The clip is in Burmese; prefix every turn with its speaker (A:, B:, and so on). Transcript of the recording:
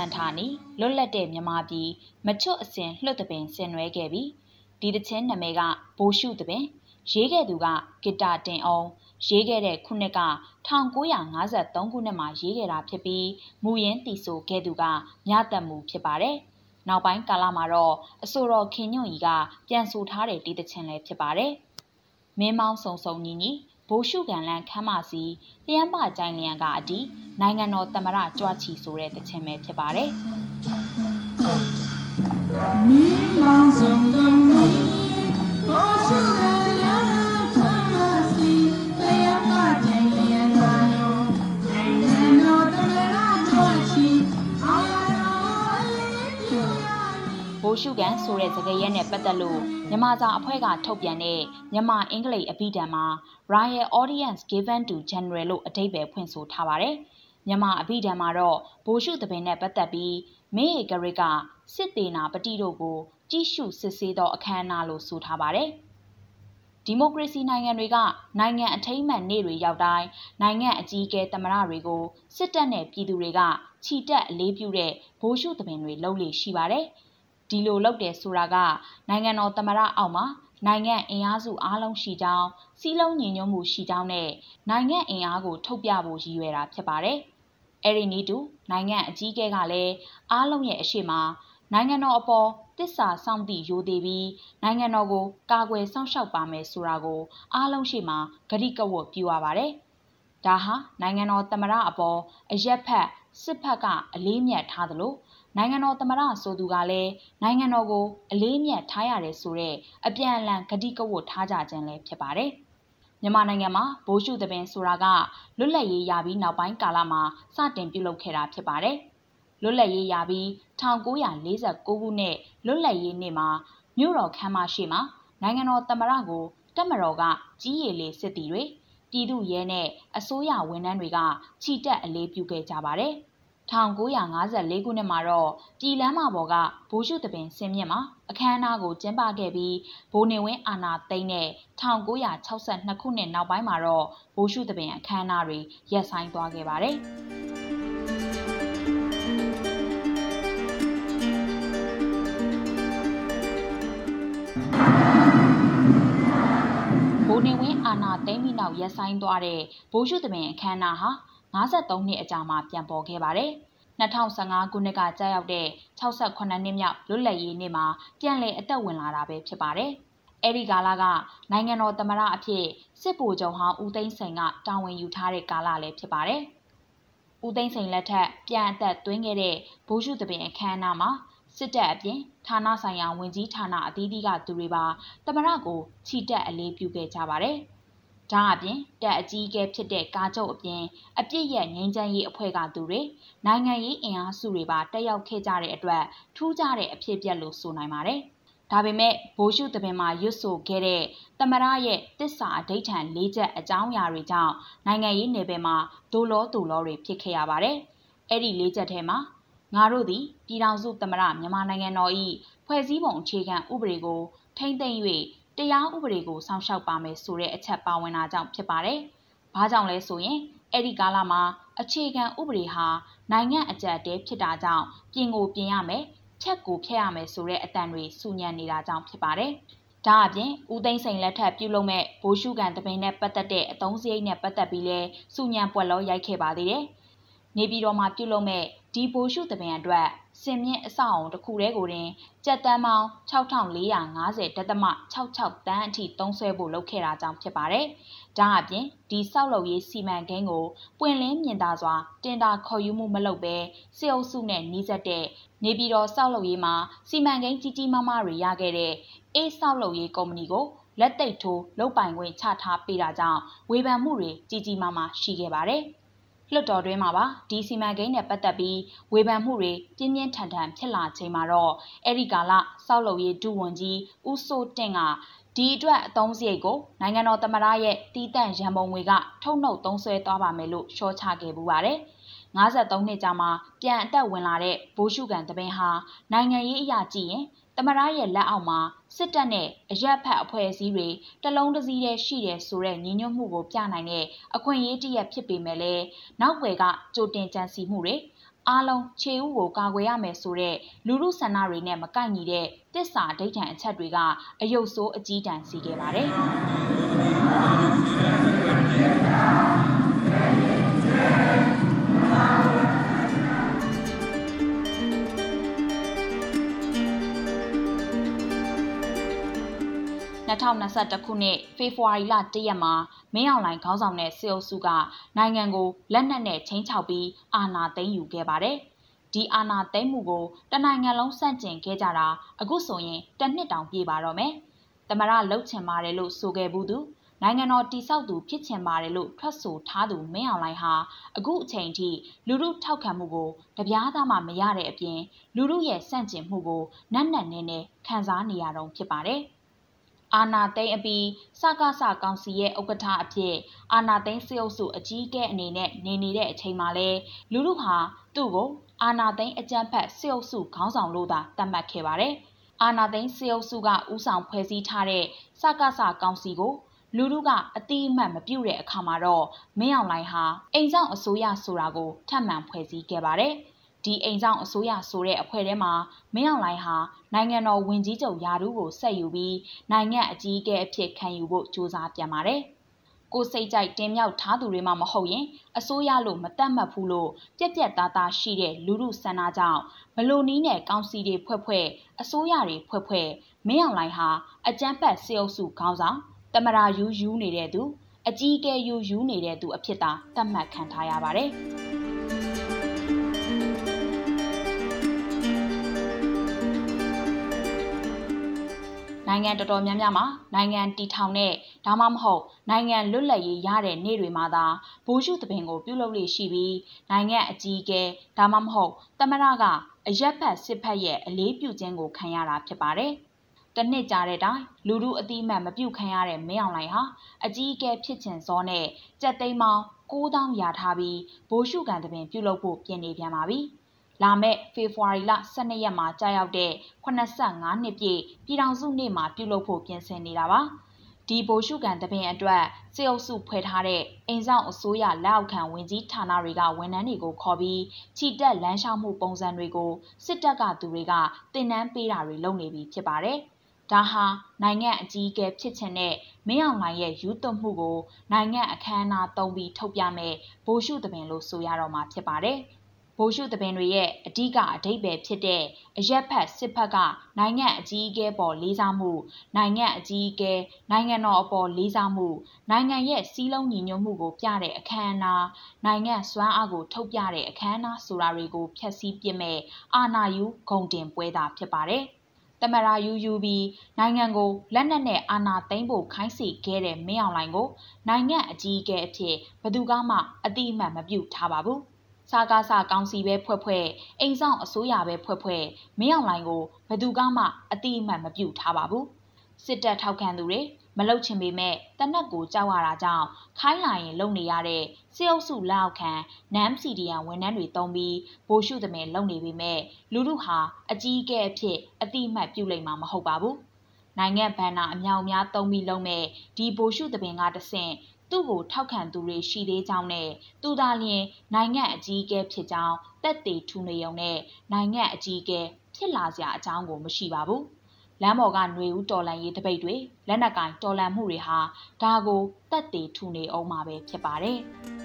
A: န်ထာနီလွတ်လပ်တဲ့မြန်မာပြည်မချွတ်အစဉ်လွှတ်တပင်ဆင်နွှဲခဲ့ပြီးဒီတချင်းနာမည်ကဘိုးရှုတပင် ရေးခဲ့သူကဂီတာတင်အောင်ရေးခဲ့တဲ့ခုနှစ်က1953ခုနှစ်မှာရေးခဲ့တာဖြစ်ပြီးမူရင်းတီဆိုခဲ့သူကမြတ်တမှုဖြစ်ပါတယ်။နောက်ပိုင်းကာလမှာတော့အဆိုတော်ခင်ညွန့်ကြီးကပြန်ဆိုထားတဲ့ဒီတခြင်းလည်းဖြစ်ပါတယ်။မင်းမောင်းစုံစုံညီညီ ဘိုးရှုကန်လန်းခမ်းမစီလျမ်းပကြိုင်လျံကအတီနိုင်ငံတော်သမ္မတကြွချီဆိုတဲ့တခြင်းပဲဖြစ်ပါတယ်။ ဆိုတဲ့စကားရဲနဲ့ပတ်သက်လို့မြန်မာစာအဖွဲ့ကထုတ်ပြန်တဲ့မြန်မာအင်္ဂလိပ်အဘိဓမ္မာ Royal Audience Given to General လို့အဓိပ္ပာယ်ဖွင့်ဆိုထားပါတယ်။မြန်မာအဘိဓမ္မာတော့ဘိုရှုသဘင်နဲ့ပတ်သက်ပြီးမေဧကရစ်ကစစ်တေနာပတိတို့ကိုကြည့်ရှုစစ်ဆေးသောအခမ်းအနားလို့ဆိုထားပါတယ်။ဒီမိုကရေစီနိုင်ငံတွေကနိုင်ငံအထိမ်းအမှတ်နေ့တွေရောက်တိုင်းနိုင်ငံအကြီးအကဲသမ္မတတွေကိုစစ်တပ်နဲ့ပြည်သူတွေကခြိတက်အလေးပြုတဲ့ဘိုးရှုသဘင်တွေလုပ်လေရှိပါတယ်။ ဒီလိုလုပ်တယ်ဆိုတာက နိုင်ငံတော်သမ္မတအောက်မှာနိုင်ငံအင်အားစုအားလုံးရှိကြောင်းစီးလုံးညီညွတ်မှုရှိကြောင်းနဲ့နိုင်ငံအင်အားကို ထုတ်ပြဖို့ရည်ရွယ်တာဖြစ်ပါတယ်။အဲဒီနည်းတူနိုင်ငံအကြီးအကဲကလည်းအားလုံးရဲ့အရှိမနိုင်ငံတော်အပေါ်တစ္ဆာစောင့်တည်ရိုသေပြီးနိုင်ငံတော်ကိုကာကွယ်စောင့်ရှောက်ပါမယ်ဆိုတာကိုအားလုံးရှိမှဂရိကဝတ်ပြုရပါတယ်။ဒါဟာနိုင်ငံတော်သမ္မတအပေါ်အရက်ဖက်စစ်ဖက်ကအလေးမြတ်ထားသလို နိုင်ငံတော်သမ္မတဆိုသူကလည်းနိုင်ငံတော်ကိုအလေးအမြတ်ထားရတယ်ဆိုတဲ့အပြန်အလှန်ဂတိကဝတ်ထားကြခြင်းလည်းဖြစ်ပါတယ်။မြန်မာနိုင်ငံမှာဘိုးရှုသပင်ဆိုတာကလွတ်လပ်ရေးရပြီးနောက်ပိုင်းကာလမှာစတင်ပြုလုပ်ခဲ့တာဖြစ်ပါတယ်။လွတ်လပ်ရေးရပြီး1949ခုနှစ်လွတ်လပ်ရေးနေ့မှာမြို့တော်ခမ်းမရှိမှာနိုင်ငံတော်သမ္မတကိုတက်မတော်ကကြီးရည်လေးစစ်တီတွေပြည်သူရဲနဲ့အစိုးရဝန်ထမ်းတွေကခြိတက်အလေးပြုခဲ့ကြပါတယ်။ 1954ခုနှစ်မှာတော့ပြည်လမ်းမပေါ်ကဘိုးရှုသပင်ဆင်းမြင့်မှာအခမ်းအနားကိုကျင်းပခဲ့ပြီးဘိုးနေဝင်းအာနာသိန်းနဲ့1962ခုနှစ်နောက်ပိုင်းမှာတော့ဘိုးရှုသပင်အခမ်းအနားတွေရပ်ဆိုင်းသွားခဲ့ပါတယ်။ဘိုးနေဝင်းအာနာသိန်းပြီးနောက်ရပ်ဆိုင်းသွားတဲ့ဘိုးရှုသပင်အခမ်းအနားဟာ 53နှစ်အကြာမှာ ပြန်ပေါ်ခဲ့ပါတယ်။2015ခုနှစ်ကကြာရောက်တဲ့68နှစ်မြောက် လွတ်လပ်ရေးနေ့မှာ ပြန်လည်အသက်ဝင်လာတာပဲ ဖြစ်ပါတယ်။အဲဒီကာလက နိုင်ငံတော်သမ္မတအဖြစ် စစ်ဗိုလ်ချုပ်ဟောင်း ဦးသိန်းစိန်က တာဝန်ယူထားတဲ့ကာလလည်း ဖြစ်ပါတယ်။ဦးသိန်းစိန်လက်ထက် ပြန်အသက်သွင်းခဲ့တဲ့ဘိုးရှုသပင်အခမ်းအနားမှာ စစ်တပ်အပြင် ဌာနဆိုင်ရာ ဝန်ကြီးဌာနအသီးသီးက သူတွေပါ သမ္မတကို ချီတက်အလေးပြုခဲ့ကြပါတယ်။ ဒါအပြင်တပ်အကြီးအကဲဖြစ်တဲ့ကာချုပ်အပြင်အပြစ်ရဲ့ငင်းချမ်းရေးအဖွဲ့ကသူတွေနိုင်ငံရေးအင်အားစုတွေပါတက်ရောက်ခဲ့ကြတဲ့အတွက်ထူးခြားတဲ့အဖြစ်အပျက်လို့ဆိုနိုင်ပါတယ်။ဒါပေမဲ့ဘိုးရှုသပင်မှာရွတ်ဆိုခဲ့တဲ့သမရရဲ့တစ္ဆာအဋိဌံ၄ချက်အကြောင်းအရာတွေကြောင့်နိုင်ငံရေးနယ်ပယ်မှာဒိုလောဒိုလောတွေဖြစ်ခဲ့ရပါတယ်။အဲ့ဒီ၄ချက်ထဲမှာငါတို့သည်ပြည်ထောင်စုသမရမြန်မာနိုင်ငံတော်၏ဖွဲ့စည်းပုံအခြေခံဥပဒေကိုထိမ့်သိမ့်၍ တရားဥပဒေကိုစောင့်ရှောက်ပါမယ်ဆိုတဲ့အချက်ပါဝင်တာကြောင့်ဖြစ်ပါတယ်။ဘာကြောင့်လဲဆိုရင်အဲ့ဒီကာလမှာအခြေခံဥပဒေဟာနိုင်ငံအကြက်တဲဖြစ်တာကြောင့်ပြင်ကိုပြင်ရမယ်ဖြတ်ကိုဖျက်ရမယ်ဆိုတဲ့အတန်တွေစူညံနေတာကြောင့်ဖြစ်ပါတယ်။ဒါအပြင်ဦးသိန်းစိန်လက်ထက်ပြုလုပ်မဲ့ဘိုးရှုကန်တပင်နဲ့ပတ်သက်တဲ့အသုံးစရိတ်နဲ့ပတ်သက်ပြီးလဲစူညံပွက်လောရိုက်ခဲ့ပါသေးတယ်။နေပြည်တော်မှာပြုလုပ်မဲ့ဒီဘိုးရှုတပင်အတွက် စင်မြင့်အဆောက်အုံတစ်ခုတည်းကိုတင်ကြက်တန်းပေါင်း6450ဒသမ66တန်းအထိသုံးစွဲဖို့လုပ်ခဲ့တာကြောင့်ဖြစ်ပါတယ်။ဒါအပြင်ဒီဆောက်လုပ်ရေးစီမံကိန်းကိုပွင့်လင်းမြင်သာစွာတင်တာခေါ်ယူမှုမလုပ်ဘဲစေအုပ်စုနဲ့နှီးစပ်တဲ့နေပြည်တော်ဆောက်လုပ်ရေးမှာစီမံကိန်းကြီးကြီးမားမားတွေရခဲ့တဲ့အေးဆောက်လုပ်ရေးကုမ္ပဏီကိုလက်သိပ်ထိုးလုတ်ပိုင်ခွင့်ချထားပေးတာကြောင့်ဝေဖန်မှုတွေကြီးကြီးမားမားရှိခဲ့ပါတယ်။ လွှတ်တော်တွင်းမှာပါဒီစီမံကိန်းနဲ့ပတ်သက်ပြီးဝေဖန်မှုတွေပြင်းပြင်းထန်ထန်ဖြစ်လာချိန်မှာတော့အဲ့ဒီကာလစောက်လုပ်ရေးဒုဝန်ကြီးဦးစိုးတင့်ကဒီအတွက်အသုံးစရိတ်ကိုနိုင်ငံတော်သမ္မတရဲ့တီးတန့်ရန်ပုံငွေကထုတ်နှုတ်သုံးစွဲသွားပါမယ်လို့ရှော့ချခဲ့ပူပါတယ်53နှစ်ကြာမှပြန်အသက်ဝင်လာတဲ့ဘိုးရှုကန်တပင်ဟာနိုင်ငံရေးအရာကြည့်ရင်တမရရဲ့လက်အောက်မှာ စစ်တပ်နဲ့အရက်ဖက်အဖွဲ့အစည်းတွေတလုံးတစည်းတည်းရှိတယ်ဆိုတဲ့ညီညွတ်မှုကိုပြနိုင်တဲ့အခွင့်အရေးတရက်ဖြစ်ပေမဲ့လည်းနောက်ွယ်ကကြိုတင်ကြံစည်မှုတွေအားလုံးခြေဥကိုကာကွယ်ရမယ်ဆိုတဲ့လူမှုဆန္ဒတွေနဲ့မကိုက်ညီတဲ့တစ္ဆာအဓိဋ္ဌာန်အချက်တွေကအယုတ်ဆိုးအကြီးတန်းစီခဲ့ပါတယ် 2021ခုနှစ်ဖေဖော်ဝါရီလ1ရက်မှာမင်းအောင်လှိုင်ခေါင်းဆောင်တဲ့စစ်အုပ်စုကနိုင်ငံကိုလက်နက်နဲ့ချင်းချောက်ပြီးအာဏာသိမ်းယူခဲ့ပါတယ်။ဒီအာဏာသိမ်းမှုကိုတနိုင်ငံလုံးစန့်ကျင်ခဲ့ကြတာအခုဆိုရင်တစ်နှစ်တောင်ပြည့်ပါတော့မယ်။သမရလှုပ်ချင်ပါတယ်လို့ဆိုခဲ့ဘူးသူနိုင်ငံတော်တိဆောက်သူဖြစ်ချင်ပါတယ်လို့ထွက်ဆိုထားသူမင်းအောင်လှိုင်ဟာအခုအချိန်ထိလူမှုထောက်ခံမှုကိုတပြားသားမှမရတဲ့အပြင်လူမှုရဲ့စန့်ကျင်မှုကိုနက်နက်နဲနဲခံစားနေရတော့ဖြစ်ပါတယ်။ အာနာသိန်းအပြီးစကားစကောင်စီရဲ့ဥက္ကဋ္ဌအဖြစ်အာနာသိန်းစစ်အုပ်စုအကြီးအကဲအနေနဲ့နေနေတဲ့အချိန်မှာလဲလူလူဟာသူ့ကိုအာနာသိန်းအကြမ်းဖက်စစ်အုပ်စုခေါင်းဆောင်လို့သာသတ်မှတ်ခဲ့ပါတယ်။အာနာသိန်းစစ်အုပ်စုကဥဆောင်ဖွဲ့စည်းထားတဲ့စကားစကောင်စီကိုလူလူကအတိအမှတ်မပြုတ်တဲ့အခါမှာတော့မင်းအောင်လှိုင်ဟာအိမ်ဆောင်အစိုးရဆိုတာကိုထပ်မံဖွဲ့စည်းခဲ့ပါတယ်။ ဒီအိမ်ဆောင်အစိုးရဆိုတဲ့အဖွဲ့ထဲမှာမင်းအောင်လှိုင်ဟာနိုင်ငံတော်ဝင်ကြီးချုပ်ယာဒူးကိုဆက်ယူပြီးနိုင်ငံအကြီးအကဲအဖြစ်ခံယူဖို့ကြိုးစားပြန်ပါတယ်။ကိုစိတ်ကြိုက်တင်မြောက်ထားသူတွေမှမဟုတ်ရင်အစိုးရလို့မတတ်မှတ်ဘူးလို့ပြက်ပြက်သားသားရှိတဲ့လူမှုဆန္ဒကြောင့်ဘလို့နီးနဲ့ကောင်စီတွေဖွဲ့ဖွဲ့အစိုးရတွေဖွဲ့ဖွဲ့မင်းအောင်လှိုင်ဟာအကြမ်းဖက်စေအုပ်စုခေါင်းဆောင်တမရာယူယူနေတဲ့သူအကြီးအကဲယူယူနေတဲ့သူအဖြစ်သာသတ်မှတ်ခံထားရပါတယ်။ နိုင်ငံတော်တော်များများမှာ နိုင်ငံတည်ထောင်တဲ့ ဒါမှမဟုတ် နိုင်ငံလွတ်လပ်ရေးရတဲ့နေ့တွေမှာသာဘိုးရှုသဘင်ကို ပြုလုပ်လေရှိပြီး နိုင်ငံအကြီးအကဲ ဒါမှမဟုတ် သမရကအရက်ဖက် စစ်ဖက်ရဲ့ အလေးပြုခြင်းကို ခံရတာဖြစ်ပါတယ်။တနှစ်ကြာတဲ့တိုင် လူလူအတိမတ် မပြုတ်ခံရတဲ့ မင်းအောင်လှိုင်ဟာ အကြီးအကဲဖြစ်ချင်စောနဲ့ကြက်သိမ်းမောင်း9000ရာထားပြီးဘိုးရှုကန်တပင် ပြုလုပ်ဖို့ ပြင်နေပြန်ပါပြီ။ လာမယ့်ဖေဖော်ဝါရီလ12ရက်မှာကြာရောက်တဲ့85နှစ်ပြည့်ပြည်ထောင်စုနေ့မှာပြုလုပ်ဖို့ပြင်ဆင်နေတာပါ။ဒီဘိုလ်ရှုကန်တပင်အတွက်စေအုပ်စုဖွဲ့ထားတဲ့အိမ်ဆောင်အစိုးရလက်အောက်ခံဝင်ကြီးဌာနတွေကဝန်ထမ်းတွေကိုခေါ်ပြီးခြိတက်လမ်းလျှောက်မှုပုံစံတွေကိုစစ်တပ်ကသူတွေကတင်နန်းပေးတာတွေလုပ်နေပြီဖြစ်ပါတယ်။ဒါဟာနိုင်ငံအကြီးအကဲဖြစ်ချင်တဲ့မင်းအောင်လှိုင်ရဲ့ယူသွမှုကိုနိုင်ငံအခမ်းအနားသုံးပြီးထုတ်ပြမဲ့ဘိုလ်ရှုသဘင်လို့ဆိုရတော့မှာဖြစ်ပါတယ်။ ဗိုလ်ရှုသဘင်တွေရဲ့အဓိကအဓိပ္ပာယ်ဖြစ်တဲ့အရက်ဖက်စစ်ဖက်ကနိုင်ငံအကြီးအကဲပေါ်လေးစားမှုနိုင်ငံအကြီးအကဲနိုင်ငံတော်အပေါ်လေးစားမှုနိုင်ငံရဲ့စီးလုံးညီညွတ်မှုကိုပြတဲ့အခမ်းအနားနိုင်ငံစွမ်းအားကိုထုတ်ပြတဲ့အခမ်းအနားဆိုတာတွေကိုဖျက်ဆီးပစ်မဲ့အာဏာယူဂုံတင်ပွဲသာဖြစ်ပါတယ်။တမရာယူယူပြီးနိုင်ငံကိုလက်နက်နဲ့အာဏာသိမ်းဖို့ခိုင်းစေခဲ့တဲ့မင်းအောင်လှိုင်ကိုနိုင်ငံအကြီးအကဲအဖြစ်ဘယ်သူမှအတိအမှန်မပြုတ်ထားပါဘူး။ စားကားစားကောင်စီပဲဖွဲ့ဖွဲ့အိမ်ဆောင်အစိုးရပဲဖွဲ့ဖွဲ့မင်းအောင်လှိုင်ကိုဘယ်သူမှအတိအမှန်မပြုတ်ထားပါဘူးစစ်တပ်ထောက်ခံသူတွေမလုတ်ချင်ပေမဲ့တနက်ကိုကြောက်ရတာကြောင့်ခိုင်းလာရင်လုံနေရတဲ့စစ်အုပ်စုလက်အောက်ခံနမ်စီဒီယန်ဝန်ထမ်းတွေတုံးပြီးဘိုးရှုသမင်လုံနေပေမဲ့လူလူဟာအကြီးအကဲအဖြစ်အတိအမှတ်ပြုလိမ့်မှာမဟုတ်ပါဘူးနိုင်ငံဘဏ္ဍာအမြောက်အများသုံးပြီးလုံမဲ့ဒီဘိုလ်ရှုသဘင်ကတဆင့် သူ့ကိုထောက်ခံသူတွေရှိသေးကြောင်းနဲ့ သူသာလျှင် နိုင်ငံအကြီးအကဲဖြစ်ကြောင်းတက်သေးထူနေုံနဲ့ နိုင်ငံအကြီးအကဲ ဖြစ်လာစရာအကြောင်းကို မရှိပါဘူး။လမ်းပေါ်ကຫນွေဦးတော်လန်ရေးတပိတ်တွေ လက်နက်ကင်တော်လန်မှုတွေဟာ ဒါကိုတက်သေးထူနေအောင်မှာပဲ ဖြစ်ပါတယ်။